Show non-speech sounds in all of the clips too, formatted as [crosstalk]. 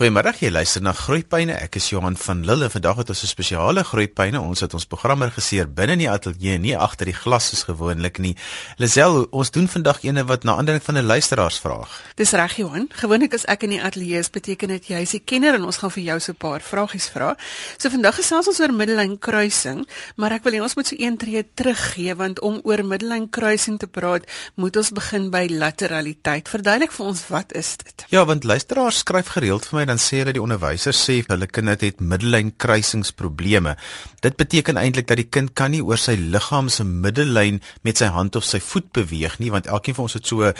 Goeiemôre, jy luister na Groeipyne. Ek is Johan van Lille. Vandag het ons 'n spesiale Groeipyne. Ons het ons programme geregisseer binne in die ateljee, nie agter die glas soos gewoonlik nie. Lisel, ons doen vandag eene wat na aandering van 'n luisteraarsvraag. Dis reg, Johan. Gewoonlik as ek in die ateljee is, beteken dit jy is die kenner en ons gaan vir jou so 'n paar vragies vra. So vandag gesels ons oor middellyn kruising, maar ek wil hê ons moet so een tree teruggee want om oor middellyn kruising te praat, moet ons begin by lateraliteit. Verduidelik vir ons wat is dit? Ja, want luisteraars skryf gereeld vir my dan sê hulle die onderwysers sê hulle kind het middellyn kruisingsprobleme. Dit beteken eintlik dat die kind kan nie oor sy liggaam se middellyn met sy hand of sy voet beweeg nie, want elkeen van ons het so 'n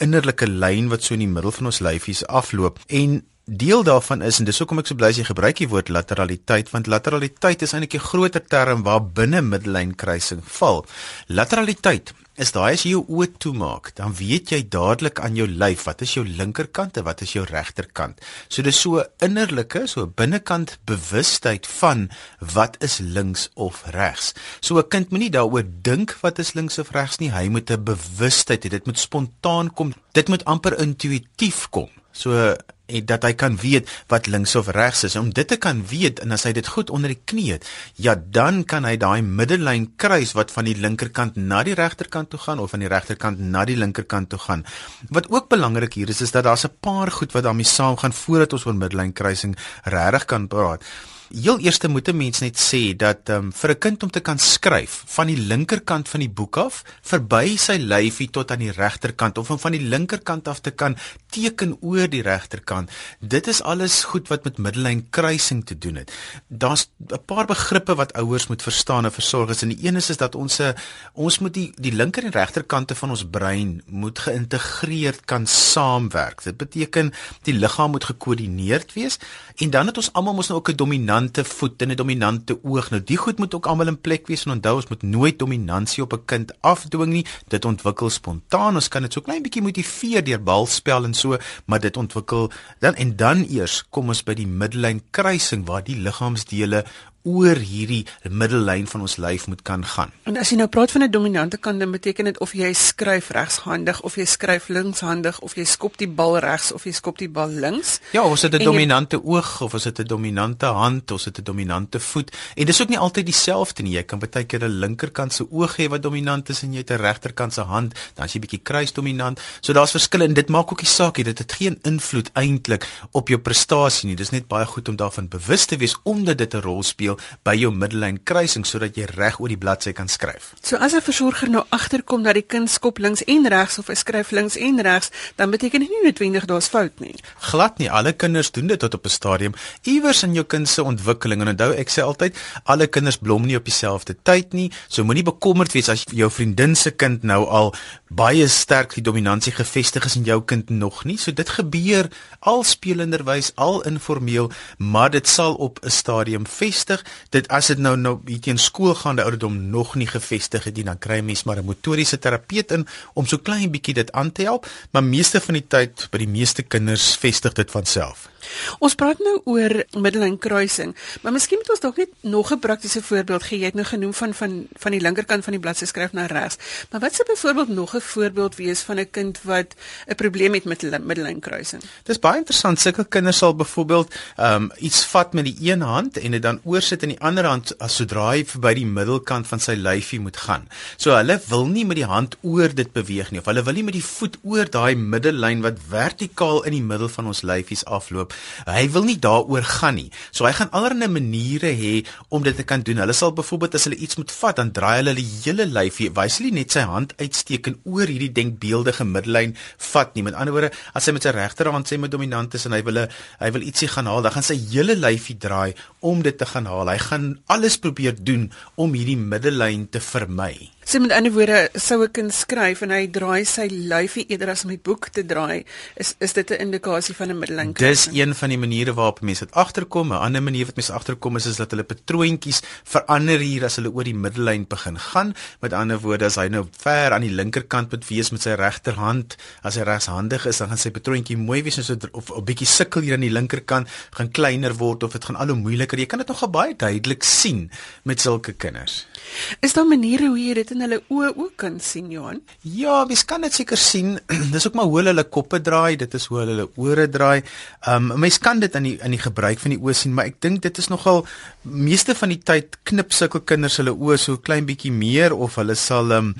innerlike lyn wat so in die middel van ons lyfies afloop en Deel daarvan is en dis hoekom ek so bly as jy gebruik die woord lateraliteit want lateraliteit is eintlik 'n groter term waar binne middellyn kruising val. Lateraliteit is daai as jy jou oë toemaak, dan weet jy dadelik aan jou lyf wat is jou linkerkant en wat is jou regterkant. So dis so 'n innerlike, so 'n binnekant bewustheid van wat is links of regs. So 'n kind moenie daaroor dink wat is links of regs nie, hy moet 'n bewustheid hê. Dit moet spontaan kom. Dit moet amper intuïtief kom. So en dat hy kan weet wat links of regs is. Om dit te kan weet en as hy dit goed onder die knie het, ja, dan kan hy daai middellyn kruis wat van die linkerkant na die regterkant toe gaan of van die regterkant na die linkerkant toe gaan. Wat ook belangrik hier is is dat daar's 'n paar goed wat daarmee saamgaan voordat ons oor middellyn kruising regtig kan praat. Heel eerste moet 'n mens net sê dat um, vir 'n kind om te kan skryf van die linkerkant van die boek af verby sy lyfie tot aan die regterkant of om van die linkerkant af te kan teken oor die regterkant. Dit is alles goed wat met middellyn kruising te doen het. Daar's 'n paar begrippe wat ouers moet verstaan en versorg is en die een is is dat ons ons moet die die linker en regterkante van ons brein moet geïntegreerd kan saamwerk. Dit beteken die liggaam moet gekoördineerd wees en dan het ons almal mos nou ook 'n dominant dominante voet en 'n dominante oog. Nou die goed moet ook almal in plek wees en onthou ons moet nooit dominansie op 'n kind afdwing nie. Dit ontwikkel spontaan. Ons kan dit so klein bietjie motiveer deur balspel en so, maar dit ontwikkel dan en dan eers kom ons by die middellyn kruising waar die liggaamsdele oor hierdie middellyn van ons lyf moet kan gaan. En as jy nou praat van 'n dominante kant, dan beteken dit of jy skryf regshandig of jy skryf linkshandig of jy skop die bal regs of jy skop die bal links. Ja, of dit 'n dominante jy... oog of is dit 'n dominante hand of is dit 'n dominante voet? En dis ook nie altyd dieselfde nie. Jy kan baie keer 'n linkerkant se oog hê wat dominant is en jy het 'n regterkant se hand, dan as jy bietjie kruis dominant. So daar's verskille en dit maak ook die saak hier. Dit het geen invloed eintlik op jou prestasie nie. Dis net baie goed om daarvan bewus te wees omdat dit 'n rol speel by jou middellyn kruising sodat jy reg oor die bladsy kan skryf. So as 'n versorger nou agterkom dat die kind skop links en regs of hy skryf links en regs, dan beteken dit nie noodwendig daar's fout nie. Glad nie. Alle kinders doen dit tot op 'n stadium iewers in jou kind se ontwikkeling en onthou ek sê altyd alle kinders blom nie op dieselfde tyd nie. So moenie bekommerd wees as jou vriendin se kind nou al baie sterk die dominansie gevestig is en jou kind nog nie. So dit gebeur al spelenderwys, al informeel, maar dit sal op 'n stadium vestig dit as dit nou nou hier teen skoolgaande ouderdom nog nie gevestig het nie, dan kry mens maar 'n motoriese terapeut in om so klein bietjie dit aan te help, maar meeste van die tyd by die meeste kinders vestig dit van self. Ons praat nou oor middellyn kruising, maar miskien moet ons dalk net nog 'n praktiese voorbeeld gee. Jy het nou genoem van van van die linkerkant van die bladsy skryf na regs. Maar wat sou byvoorbeeld nog 'n voorbeeld wees van 'n kind wat 'n probleem het met middellyn kruising? Dis baie interessant. Sulke kinders sal byvoorbeeld ehm um, iets vat met die een hand en dit dan oorsit in die ander hand as sodra hy verby die middelkant van sy lyfie moet gaan. So hulle wil nie met die hand oor dit beweeg nie of hulle wil nie met die voet oor daai middellyn wat vertikaal in die middel van ons lyfies afloop Hy wil nie daaroor gaan nie. So hy gaan allerlei maniere hê om dit te kan doen. Hulle sal byvoorbeeld as hulle iets moet vat, dan draai hulle die hele lyfie. Wys hulle net sy hand uitsteek en oor hierdie denkbeeldige middellyn vat nie. Met ander woorde, as hy met sy regterhand sê met dominant is en hy wil hy wil ietsie gaan haal, dan gaan sy hele lyfie draai om dit te gaan haal. Hy gaan alles probeer doen om hierdie middellyn te vermy. So met ander woorde, sou 'n kind skryf en hy draai sy lyfie eerder as om die boek te draai, is is dit 'n indikasie van 'n middellyn kruising? Dis een van die maniere waarop mense dit agterkom. 'n Ander manier wat mense agterkom is is dat hulle patroontjies verander hier as hulle oor die middellyn begin gaan. Met ander woorde, as hy nou ver aan die linkerkant moet wees met sy regterhand, as hy regshandig is, dan gaan sy patroontjie mooi wees so of 'n bietjie sukkel hier aan die linkerkant, gaan kleiner word of dit gaan al hoe moeiliker. Jy kan dit nog baie duidelik sien met sulke kinders. Is daar maniere hoe jy dit in hulle oë ook kan sien, Johan? Ja, mens kan dit seker sien. [clears throat] dis ook maar hoe hulle koppe draai, dit is hoe hulle ore draai. Ehm um, mens kan dit in die in die gebruik van die oë sien, maar ek dink dit is nogal meeste van die tyd knip sulke kinders hulle oë so klein bietjie meer of hulle sal ehm um,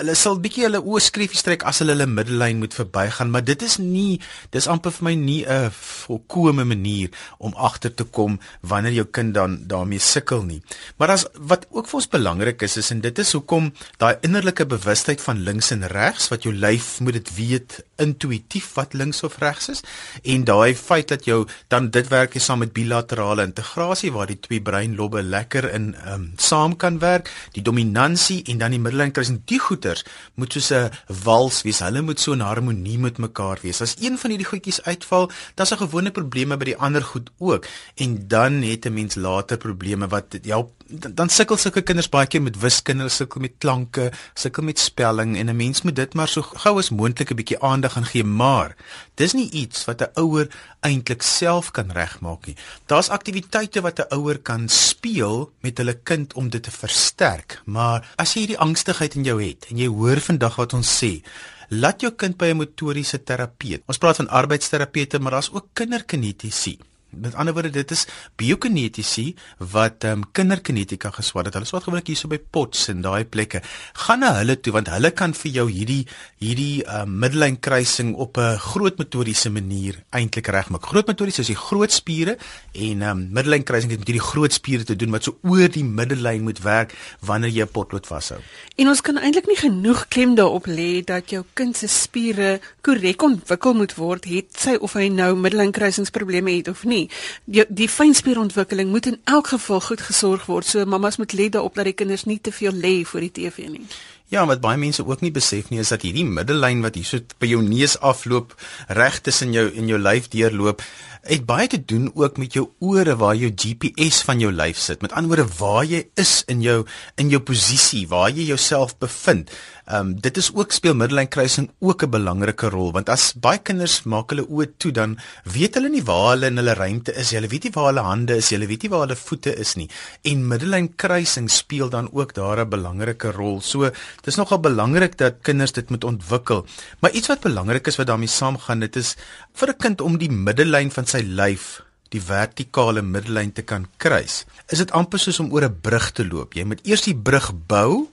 hulle sal bietjie hulle oë skreefie trek as hulle hulle middellyn moet verbygaan, maar dit is nie dis amper vir my nie 'n volkomme manier om agter te kom wanneer jou kind dan daarmee sukkel nie. Maar as wat ook vir ons belangrik is is en dit is hoekom daai innerlike bewustheid van links en regs wat jou lyf moet dit weet intuïtief wat links of regs is en daai feit dat jou dan dit werk saam met bilaterale integrasie waar die twee breinlobbe lekker in um, saam kan werk, die dominansie en dan die middellyn kruising. Die goeters moet soos 'n wals wees. Hulle moet so in harmonie met mekaar wees. As een van hierdie goedjies uitval, dan is daar gewone probleme by die ander goed ook. En dan het 'n mens later probleme wat help dan, dan sukkel sulke kinders baie keer met wiskunde, sukkel met klanke, sukkel met spelling en 'n mens moet dit maar so gou as moontlik 'n bietjie aandag aan gee, maar dis nie iets wat 'n ouer eintlik self kan regmaak nie. Daar's aktiwiteite wat 'n ouer kan speel met hulle kind om dit te versterk, maar as jy hierdie angstigheid in jou het en jy hoor vandag wat ons sê, laat jou kind by 'n motoriese terapeut. Ons praat van arbeidsterapeute, maar daar's ook kinderkinetiese. Met ander woorde, dit is biokinetiese wat ehm um, kinderkinetika geswat het. Hulle swat gewoonlik hierso by pots en daai plekke. Gaan na hulle toe want hulle kan vir jou hierdie hierdie ehm um, middellyn kruising op 'n groot motoriese manier eintlik regmaak. Groot motories is die groot spiere en ehm um, middellyn kruising het met hierdie groot spiere te doen wat so oor die middellyn moet werk wanneer jy 'n potlood vashou. En ons kan eintlik nie genoeg klem daarop lê dat jou kind se spiere korrek ontwikkel moet word, het sy of hy nou middellyn kruisingsprobleme het of nie nie. Die die fynspierontwikkeling moet in elk geval goed gesorg word. So mammas moet let daarop dat die kinders nie te veel lê voor die TV nie. Ja, wat baie mense ook nie besef nie is dat hierdie middellyn wat hier so by jou neus afloop, reg tussen jou en jou lyf deurloop, het baie te doen ook met jou ore waar jou GPS van jou lyf sit. Met ander woorde waar jy is in jou in jou posisie, waar jy jouself bevind. Ehm um, dit is ook speel middellyn kruising ook 'n belangrike rol want as baie kinders maak hulle oë toe dan weet hulle nie waar hulle in hulle ruimte is. Hulle weet nie waar hulle hande is, hulle weet nie waar hulle voete is nie. En middellyn kruising speel dan ook daar 'n belangrike rol. So dis nogal belangrik dat kinders dit moet ontwikkel. Maar iets wat belangrik is wat daarmee saamgaan, dit is vir 'n kind om die middellyn van sy lyf die vertikale middellyn te kan kruis. Is dit amper soos om oor 'n brug te loop. Jy moet eers die brug bou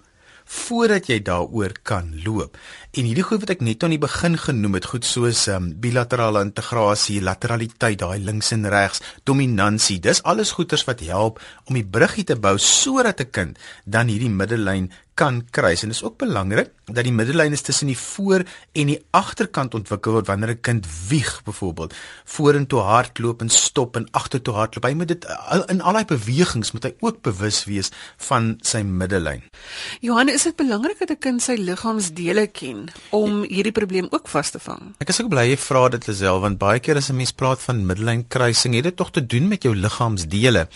voordat jy daaroor kan loop. En hierdie goed wat ek net aan die begin genoem het, goed soos um, bilaterale integrasie, lateraliteit, daai links en regs, dominansie, dis alles goeters wat help om die bruggie te bou sodat 'n kind dan hierdie middellyn kan kruis. En dit is ook belangrik dat die middellyn is tussen die voor en die agterkant ontwikkel word wanneer 'n kind wieg byvoorbeeld. Vorentoe hardloop en stop en agtertoe hardloop. Hy moet dit in al daai bewegings moet hy ook bewus wees van sy middellyn. Johan is dit belangrik dat 'n kind sy liggaamsdele ken om hierdie probleem ook vas te vang? Ek is ook bly jy vra dit Lisel want baie keer as 'n mens praat van middellyn kruising het dit tog te doen met jou liggaamsdele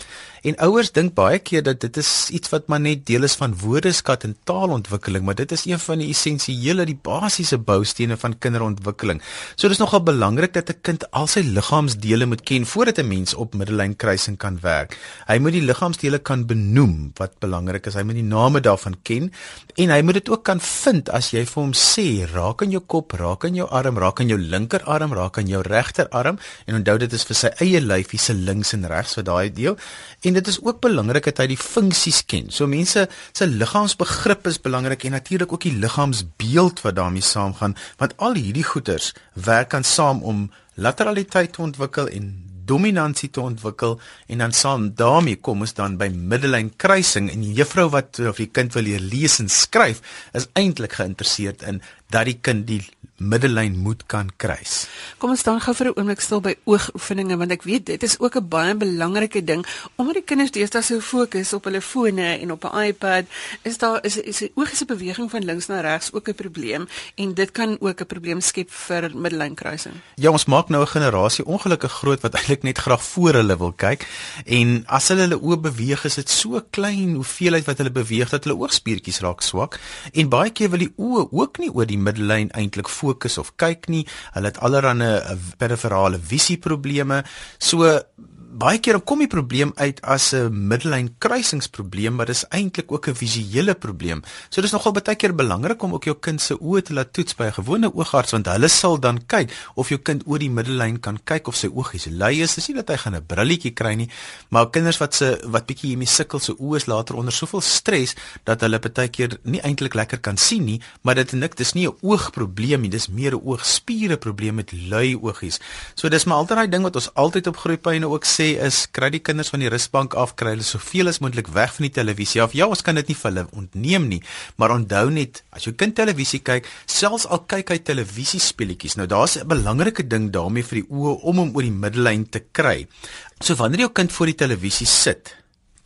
En ouers dink baie keer dat dit is iets wat maar net deel is van woordeskat en taalontwikkeling, maar dit is een van die essensiële, die basiese boustene van kinderontwikkeling. So dis nogal belangrik dat 'n kind al sy liggaamsdele moet ken voordat 'n mens op middellyn kruising kan werk. Hy moet die liggaamsdele kan benoem wat belangrik is. Hy moet die name daarvan ken en hy moet dit ook kan vind as jy vir hom sê, raak aan jou kop, raak aan jou arm, raak aan jou linkerarm, raak aan jou regterarm en onthou dit is vir sy eie lyfie se links en regs vir daai deel. En en dit is ook belangrik dat hy die funksies ken. So mense se liggaamsbegrip is belangrik en natuurlik ook die liggaamsbeeld wat daarmee saamgaan, want al hierdie goeters werk aan saam om lateraliteit te ontwikkel en dominansie te ontwikkel en dan saam daarmee kom ons dan by middellyn kruising en die juffrou wat of die kind wil leer lees en skryf is eintlik geïnteresseerd in dat die kind die middellyn moet kan kruis. Kom ons staan gou vir 'n oomblik stil by oogoefeninge want ek weet dit is ook 'n baie belangrike ding omdat die kinders deesdae so fokus op hulle fone en op 'n iPad is daar is is die oog se beweging van links na regs ook 'n probleem en dit kan ook 'n probleem skep vir middellyn kruising. Ja, ons maak nou 'n generasie ongelukkig groot wat eintlik net graag voor hulle wil kyk en as hulle hulle oë beweeg is dit so klein hoeveelheid wat hulle beweeg dat hulle oogspiertjies raak swak en baie keer wil die oë ook nie oor die middellyn eintlik fokus of kyk nie. Hulle het allerlei uh, peripherale visieprobleme. So baie keer kom die probleem uit as 'n middellyn kruisingsprobleem, maar dis eintlik ook 'n visuele probleem. So dis nogal baie keer belangrik om ook jou kind se oë te laat toets by 'n gewone oogarts want hulle sal dan kyk of jou kind oor die middellyn kan kyk of sy oogies lui is. Dis nie dat hy gaan 'n brilletjie kry nie, maar kinders wat se wat bietjie hiermee sukkel se oë is later onder soveel stres dat hulle baie keer nie eintlik lekker kan sien nie, maar dit nik dis nie 'n oogprobleem nie, dis meer 'n oogspiere probleem met lui oogies. So dis maar altyd daai ding wat ons altyd op groeipyne ook sê is kry die kinders van die rusbank af, kry hulle soveel as moontlik weg van die televisie af. Ja, ons kan dit nie vir hulle ontneem nie, maar onthou net as jou kind televisie kyk, selfs al kyk hy televisiespeletjies, nou daar's 'n belangrike ding daarmee vir die oë om hom oor die middellyn te kry. So wanneer jou kind voor die televisie sit,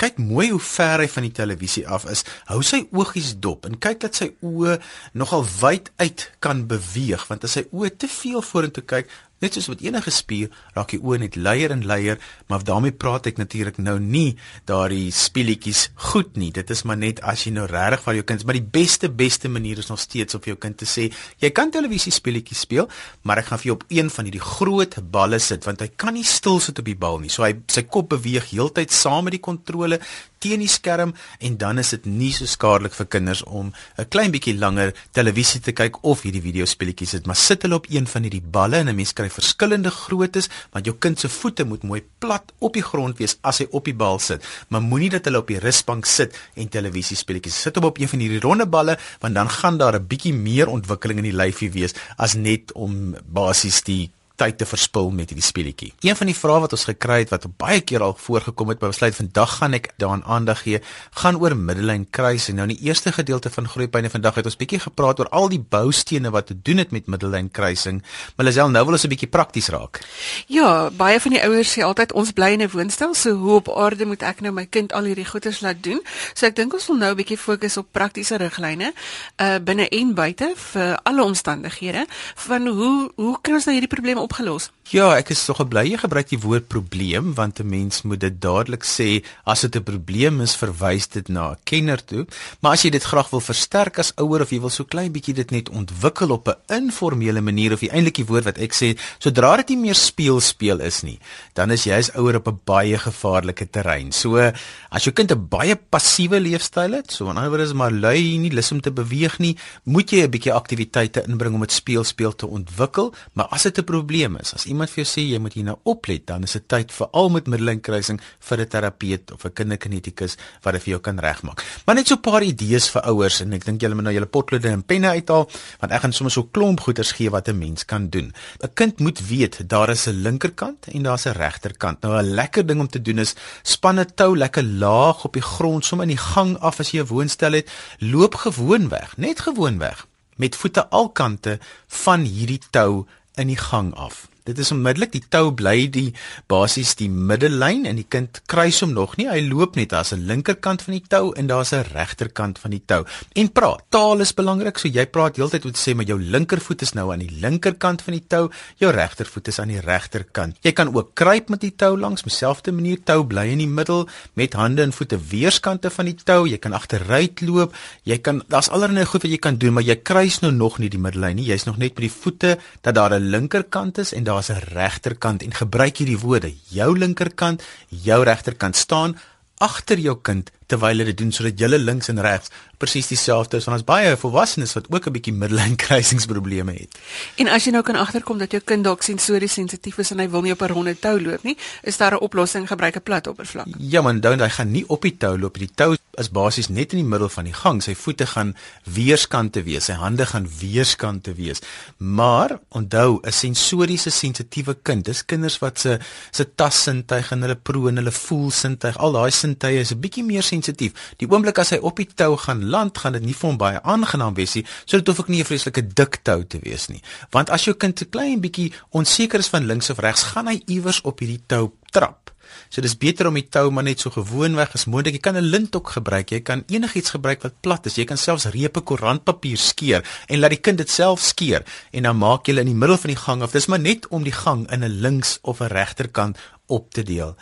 kyk mooi hoe ver hy van die televisie af is. Hou sy oogies dop en kyk dat sy oë nogal wyd uit kan beweeg, want as sy oë te veel vorentoe kyk, Net soos met enige spier raak die oë net leier en leier, maar daarmee praat ek natuurlik nou nie daardie speletjies goed nie. Dit is maar net as jy nou regtig vir jou kind, maar die beste beste manier is nog steeds op jou kind te sê, jy kan televisie speletjies speel, maar ek gaan vir jou op een van hierdie groot balle sit want hy kan nie stil sit op die bal nie. So hy sy kop beweeg heeltyd saam met die kontrole teen die skerm en dan is dit nie so skadelik vir kinders om 'n klein bietjie langer televisie te kyk of hierdie videospeletjies sit, maar sit hulle op een van hierdie balle en 'n mens kry verskillende groottes want jou kind se voete moet mooi plat op die grond wees as hy op die bal sit. Maar moenie dat hulle op die rusbank sit en televisie speletjies sit op op een van hierdie ronde balle want dan gaan daar 'n bietjie meer ontwikkeling in die lyfie wees as net om basies die tyd te verspil met hierdie speletjie. Een van die vrae wat ons gekry het wat baie keer al voorgekom het, maar besluit vandag gaan ek daaraan aandag gee, gaan oor middellyn kruising. Nou in die eerste gedeelte van Groeipyne vandag het ons bietjie gepraat oor al die boustene wat te doen het met middellyn kruising. Maar Lisel, nou wil ons 'n bietjie prakties raak. Ja, baie van die ouers sê altyd ons bly in 'n woonstel, so hoe op aarde moet ek nou my kind al hierdie goeders laat doen? So ek dink ons wil nou 'n bietjie fokus op praktiese riglyne uh binne en buite vir alle omstandighede van hoe hoe kan ons nou hierdie probleme opgelos? Ja, ek is tog bly jy gebruik die woord probleem want 'n mens moet dit dadelik sê as dit 'n probleem is, verwys dit na 'n kenner toe. Maar as jy dit graag wil versterk as ouer of jy wil so klein bietjie dit net ontwikkel op 'n informele manier of eintlik die woord wat ek sê, sodra dit nie meer speel speel is nie, dan is jy as ouer op 'n baie gevaarlike terrein. So as jou kind 'n baie passiewe leefstyl het, so in ander woorde is maar lui, nie lus om te beweeg nie, moet jy 'n bietjie aktiwiteite inbring om dit speel speel te ontwikkel, maar as dit 'n probleem probleem is. As iemand vir jou sê jy moet hier nou oplet, dan is dit tyd vir al met middelinkruising vir 'n terapeut of 'n kinderkinetikus wat dit vir jou kan regmaak. Maar net so 'n paar idees vir ouers en ek dink julle moet nou julle potlode en penne uithaal want ek gaan sommer so 'n klomp goeders gee wat 'n mens kan doen. 'n Kind moet weet daar is 'n linkerkant en daar's 'n regterkant. Nou 'n lekker ding om te doen is span 'n tou lekker laag op die grond, sommer in die gang af as jy 'n woonstel het, loop gewoon weg, net gewoon weg met voete alkante van hierdie tou in die gang af. Dit is onmiddellik die tou bly die basies die middellyn en die kind kruis hom nog nie. Hy loop net as 'n linkerkant van die tou en daar's 'n regterkant van die tou. En praat. Taal is belangrik. So jy praat heeltyd moet sê maar jou linkervoet is nou aan die linkerkant van die tou, jou regtervoet is aan die regterkant. Jy kan ook kruip met die tou langs dieselfde manier. Tou bly in die middel met hande en voete weerskante van die tou. Jy kan agteruit loop. Jy kan daar's allerlei goed wat jy kan doen, maar jy kruis nou nog nie die middellyn nie. Jy's nog net met die voete dat daar 'n linkerkant is en daar daar's 'n regterkant en gebruik hierdie woorde. Jou linkerkant, jou regterkant staan agter jou kind terwyl hulle dit doen sodat julle links en regs presies dieselfde is want ons baie volwassenes wat ook 'n bietjie middellyn [laughs] kruisingsprobleme het. En as jy nou kan agterkom dat jou kind dalk sensories sensitief is en hy wil nie op 'n ronde tou loop nie, is daar 'n oplossing, gebruik 'n plat oppervlak. Ja man, dan hy gaan nie op die tou loop. Die tou is basies net in die middel van die gang. Sy voete gaan weerskante wees, sy hande gaan weerskante wees. Maar onthou, 'n sensoriese sensitiewe kind, dis kinders wat se se tassintuig en hulle proe en hulle voel sintuig, al daai sintuie is 'n bietjie meer sensitief. Die oomblik as hy op die tou gaan land, gaan dit nie vir hom baie aangenaam wees nie. So dit hoef ek nie 'n vreeslike dik tou te wees nie. Want as jou kind 'n klein bietjie onseker is van links of regs, gaan hy iewers op hierdie tou trap. So dis beter om die tou maar net so gewoonweg as moontlik. Jy kan 'n lint ook gebruik. Jy kan enigiets gebruik wat plat is. Jy kan selfs repe koerantpapier skeer en laat die kind dit self skeer en dan maak jy in die middel van die gang of dis maar net om die gang in 'n links of 'n regterkant op te deel.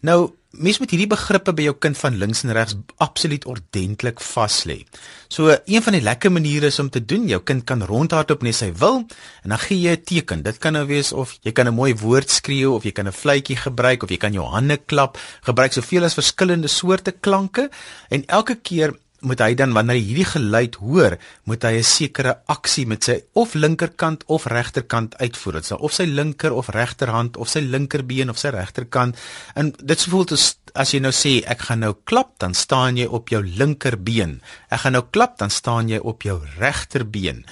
Nou mens moet hierdie begrippe by jou kind van links en regs absoluut ordentlik vas lê. So een van die lekker maniere is om te doen, jou kind kan rondhardloop net sy wil en dan gee jy 'n teken. Dit kan nou wees of jy kan 'n mooi woord skreeu of jy kan 'n fluitjie gebruik of jy kan jou hande klap, gebruik soveel as verskillende soorte klanke en elke keer moet hy dan wanneer hy hierdie geluid hoor, moet hy 'n sekere aksie met sy of linkerkant of regterkant uitvoer. Dit sal of sy linker of regterhand of sy linkerbeen of sy regterkant. En dit sou voel as as jy nou sê ek gaan nou klap, dan staan jy op jou linkerbeen. Ek gaan nou klap, dan staan jy op jou regterbeen.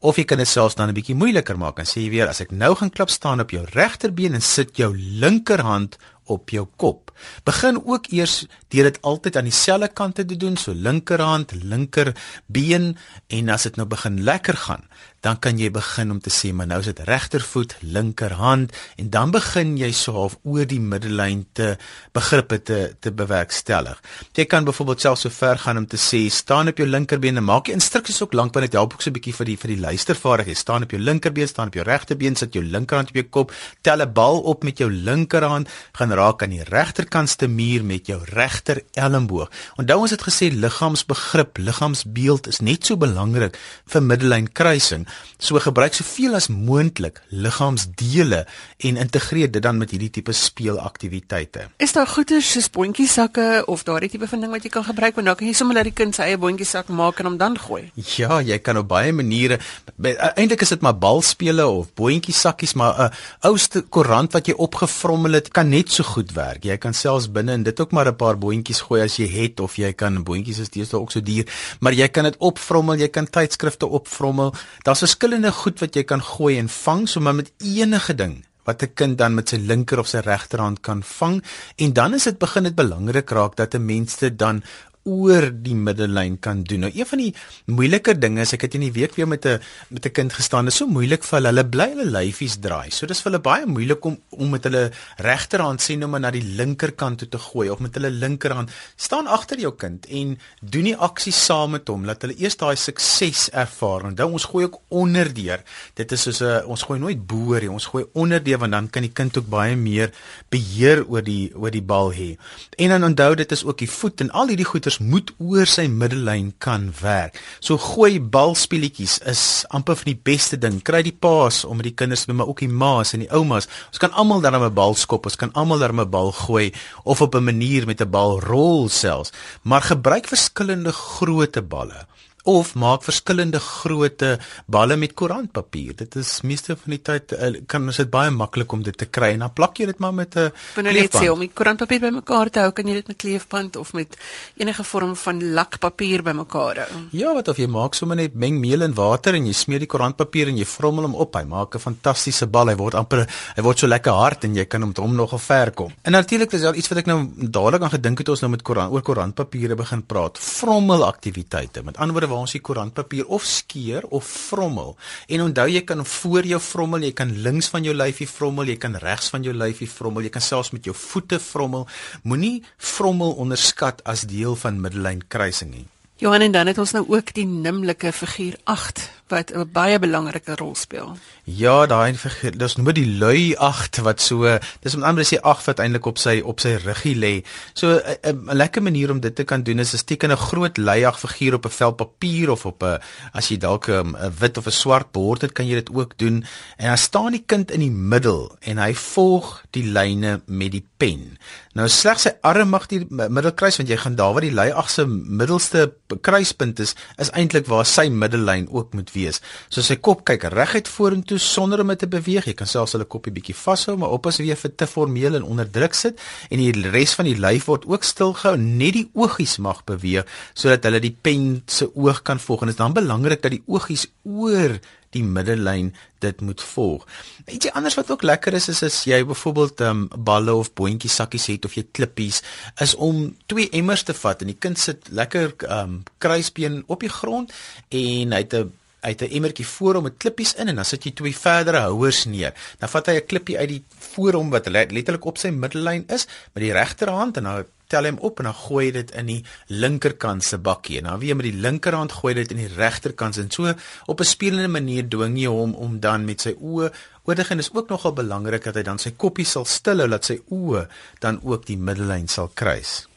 Of jy kan dit selfs dan 'n bietjie moeiliker maak en sê weer as ek nou gaan klap staan op jou regterbeen en sit jou linkerhand op jou kop. Begin ook eers deur dit altyd aan dieselfde kante te doen, so linkerhand, linkerbeen en as dit nou begin lekker gaan, dan kan jy begin om te sê maar nou is dit regtervoet, linkerhand en dan begin jy so half oor die middellyn te begrippe te te bewerkstellig. Jy kan byvoorbeeld self so ver gaan om te sê staan op jou linkerbeen en maak jy instruksies ook lank want dit help ook so 'n bietjie vir die vir die luistervaardigheid. Staan op jou linkerbeen, staan op jou regterbeen, sit jou linkerhand op jou kop, tel 'n bal op met jou linkerhand, gaan raak aan die regterkantste muur met jou regter elmboog. Onthou ons het gesê liggaamsbegrip, liggaamsbeeld is net so belangrik vir middellyn kruising. So gebruik soveel as moontlik liggaamsdele en integreer dit dan met hierdie tipe speelaktiwiteite. Is daar goeie soos boontjiesakke of daardie tipe van ding wat jy kan gebruik want dan kan jy sommer laat die kind sy eie boontjiesak maak en hom dan gooi? Ja, jy kan op baie maniere e, eintlik is dit maar balspele of boontjiesakkies, maar 'n ouste koerant wat jy opgevrommel het kan net so goed werk. Jy kan selfs binne in dit ook maar 'n paar boontjies gooi as jy het of jy kan boontjies is deesdae ook so duur, maar jy kan dit opvrommel, jy kan tydskrifte opvrommel. Daar's verskillende goed wat jy kan gooi en vang sommer met enige ding wat 'n kind dan met sy linker of sy regterhand kan vang en dan is dit begin dit belangrik raak dat 'n mens dit dan oor die middellyn kan doen. Nou een van die moeiliker dinge is ek het in die week weer met 'n met 'n kind gestaan. Dit is so moeilik vir hulle. Hulle bly hulle lyfies draai. So dis vir hulle baie moeilik om om met hulle regterhand sien nou maar na die linkerkant toe te gooi of met hulle linkerhand staan agter jou kind en doen die aksie saam met hom. Laat hulle eers daai sukses ervaar. Onthou ons gooi ook onderdeur. Dit is soos 'n ons gooi nooit boor nie. Ons gooi onderdeur want dan kan die kind ook baie meer beheer oor die oor die bal hê. En dan onthou dit is ook die voet en al hierdie goeie spelers moet oor sy middellyn kan werk. So gooi balspelletjies is amper van die beste ding. Kry die paas om met die kinders maar ook die ma's en die oumas. Ons kan almal dan 'n bal skop, ons kan almal dan 'n bal gooi of op 'n manier met 'n bal rol selfs, maar gebruik verskillende grootte balle of maak verskillende grootte balle met koerantpapier. Dit is meeste van die tyd uh, kan ons dit baie maklik om dit te kry en dan plak jy dit maar met 'n kleefband. Sê om die koerantpapier bymekaar te hou, kan jy dit met kleefband of met enige vorm van lakpapier bymekaar hou. Ja, wat of jy maak sommer net meng meel en water en jy smeer die koerantpapier en jy vrommel hom op. Hy maak 'n fantastiese bal. Hy word amper hy word so lekker hard en jy kan hom met hom nogal ver kom. En natuurlik is daar iets wat ek nou dadelik aan gedink het ons nou met koerant oor koerantpapiere begin praat. Vrommel aktiwiteite. Met ander woorde waar ons die koerantpapier of skeer of vrommel. En onthou jy kan voor jou vrommel, jy kan links van jou lyfie vrommel, jy kan regs van jou lyfie vrommel, jy kan selfs met jou voete vrommel. Moenie vrommel onderskat as deel van middellyn kruising nie. Johan en dan het ons nou ook die nimmelike figuur 8 wat 'n baie belangrike rol speel. Ja, daai dis nou die lui 8 wat so, dis om anders sê 8 wat eintlik op sy op sy ruggie lê. So 'n lekker manier om dit te kan doen is 'n teken 'n groot leiag figuur op 'n vel papier of op 'n as jy dalk 'n wit of 'n swart bord het, kan jy dit ook doen. En dan staan die kind in die middel en hy volg die lyne met die pen. Nou slegs sy arm mag die middelkruis want jy gaan daar waar die leiag se middelste kruispunt is, is eintlik waar sy middellyn ook moet wees. So sy kop kyk reguit vorentoe sonder om te beweeg. Jy kan selfs hulle koppie bietjie vashou, maar oppas weer vir te formeel en onderdruk sit en die res van die lyf word ook stil gehou. Net die oogies mag beweeg sodat hulle die pen se oog kan volg. En dit is dan belangrik dat die oogies oor die middellyn dit moet volg. Ietsie anders wat ook lekker is is as jy byvoorbeeld um, balle of boontjies sakkies het of jy klippies is om twee emmers te vat en die kind sit lekker um, kruisbeen op die grond en hy het 'n uit 'n emmertjie voor hom met klippies in en dan sit jy twee verdere houers neer. Dan vat hy 'n klippie uit die voor hom wat letterlik op sy middellyn is met die regterhand en dan tel hom op en dan gooi dit in die linkerkant se bakkie en dan weer met die linkerhand gooi dit in die regterkant en so op 'n spelende manier dwing jy hom om dan met sy oë Oordig en is ook nogal belangrik dat hy dan sy koppie sal stilhou dat sy oë dan ook die middellyn sal kruis.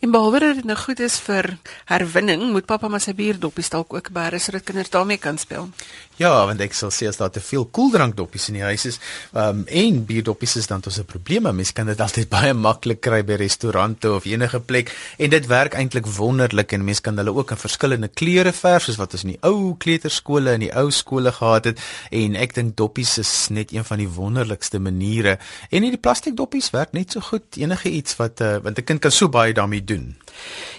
En behalwe dat dit nou goed is vir herwinning, moet pappa maar sy bierdoppies dalk ook bære sodat kinders daarmee kan speel. Ja, want ek sal sê as daar te veel koeldrankdoppies in die huis is, ehm um, en bierdoppies is dan tot 'n probleem. Mense kan dit [laughs] altyd baie maklik kry by restaurante of enige plek en dit werk eintlik wonderlik en mense kan hulle ook in verskillende kleure verf soos wat ons in die ou kleuterskole en die ou skole gehad het en ek dink doppies is net een van die wonderlikste maniere. En hierdie plastiek doppies werk net so goed enige iets wat uh, want 'n kind kan so baie daarmee doen.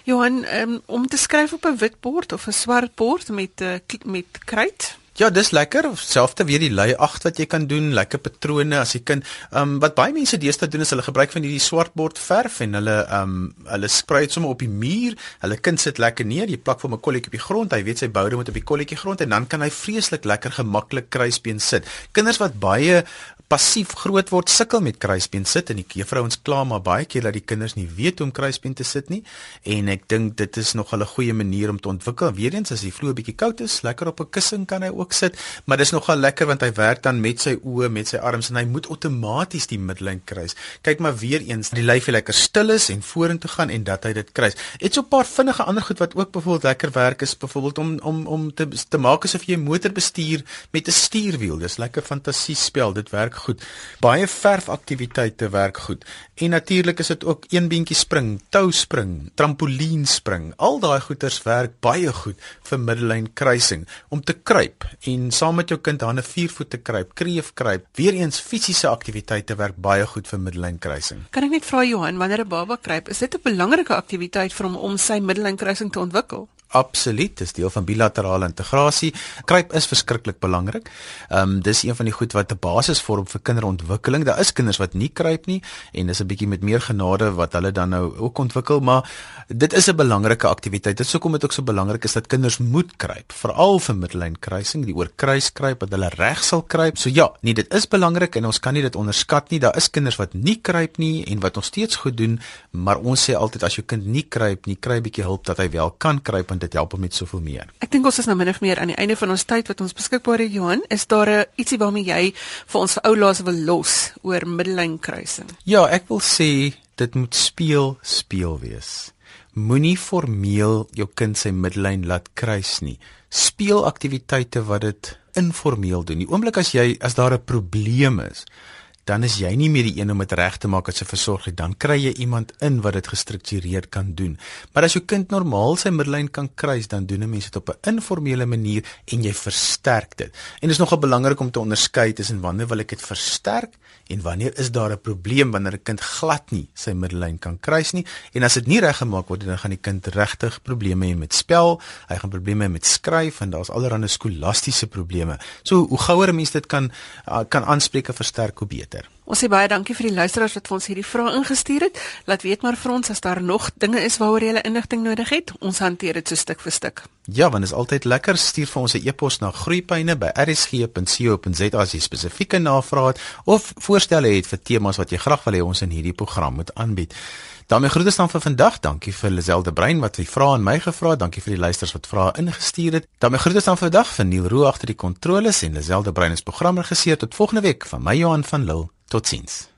Johan, um, om te skryf op 'n wit bord of 'n swart bord met uh, met kruit Ja, dis lekker. Selfs weer die lei 8 wat jy kan doen, lekker patrone as jy kan. Ehm um, wat baie mense deesdae doen is hulle gebruik van hierdie swartbord verf en hulle ehm um, hulle sprei dit sommer op die muur. Hulle kind sit lekker neer, jy plak vir 'n kolletjie op die grond. Hy weet sy boude moet op die kolletjie grond en dan kan hy vreeslik lekker gemaklik kruisbeen sit. Kinders wat baie passief groot word sukkel met kruisbeen sit en die juffrouens kla maar baie keer dat die kinders nie weet hoe om kruisbeen te sit nie en ek dink dit is nog 'n goeie manier om te ontwikkel. Weerens as die vloer bietjie koud is, lekker op 'n kussing kan hy ook sit, maar dis nogal lekker want hy werk dan met sy oë, met sy arms en hy moet outomaties die middellyn kruis. Kyk maar weer eens, die lyfie lekker stil is en vorentoe gaan en dat hy dit kruis. Het so 'n paar vinnige ander goed wat ook byvoorbeeld lekker werk is, byvoorbeeld om om om te te maak asof jy motor bestuur met 'n stuurwiel. Dis lekker fantasiespel. Dit werk goed. Baie verfaktiwiteite werk goed. En natuurlik is dit ook een beentjie spring, tou spring, trampolien spring. Al daai goeters werk baie goed vir middellyn kruising om te kruip en saam met jou kind aan 'n viervoet te kruip, kreef kruip. Weereens fisiese aktiwiteite werk baie goed vir middellyn kruising. Kan ek net vra Johan, wanneer 'n baba kruip, is dit 'n belangrike aktiwiteit vir hom om sy middellyn kruising te ontwikkel? Absoluut, dis deel van bilaterale integrasie. Kruip is verskriklik belangrik. Ehm um, dis een van die goed wat 'n basis vorm vir kinderontwikkeling. Daar is kinders wat nie kruip nie en dis 'n bietjie met meer genade wat hulle dan nou ook ontwikkel, maar dit is 'n belangrike aktiwiteit. Dit is hoekom dit ook so belangrik is dat kinders moet kruip, veral vir middellyn kruising, die oorkruis kruip wat hulle reg sal kruip. So ja, nee, dit is belangrik en ons kan nie dit onderskat nie. Daar is kinders wat nie kruip nie en wat nog steeds goed doen, maar ons sê altyd as jou kind nie kruip nie, kry 'n bietjie hulp dat hy wel kan kruip dit help hom met soveel meer. Ek dink ons is nou min of meer aan die einde van ons tyd wat ons beskikbaar het Johan. Is daar 'n ietsie waarmee jy vir ons vir oulaas wil los oor middellyn kruising? Ja, ek wil sê dit moet speel speel wees. Moenie formeel jou kind sy middellyn laat kruis nie. Speel aktiwiteite wat dit informeel doen. Die oomblik as jy as daar 'n probleem is, dan is jy nie meer die een om dit reg te maak as 'n versorger dan kry jy iemand in wat dit gestruktureerd kan doen. Maar as jou kind normaal sy middellyn kan kruis dan doen 'n mens dit op 'n informele manier en jy versterk dit. En dit is nogal belangrik om te onderskei tussen wanneer wil ek dit versterk en wanneer is daar 'n probleem wanneer 'n kind glad nie sy middellyn kan kruis nie en as dit nie reggemaak word dan gaan die kind regtig probleme hê met spel hy gaan probleme hê met skryf en daar's allerlei skolastiese probleme so hoe gouer mense dit kan kan aanspreek en versterk hoe beter. Ons sê baie dankie vir die luisteraars wat vir ons hierdie vrae ingestuur het. Laat weet maar vir ons as daar nog dinge is waaroor jy inligting nodig het. Ons hanteer dit so stuk vir stuk. Ja, want is altyd lekker stuur vir ons 'n e-pos na groeipyne@rsg.co.za as jy spesifieke navrae het of voorstelle het vir temas wat jy graag wil hê ons in hierdie program moet aanbied. daarmee groete staan vir vandag. Dankie vir Liselde Brein wat die vrae aan my gevra het. Dankie vir die luisters wat vrae ingestuur het. daarmee groete staan vir vandag van Neil Roo agter die kontroles en Liselde Brein is programregisseur tot volgende week van my Johan van Lille. Totsiens.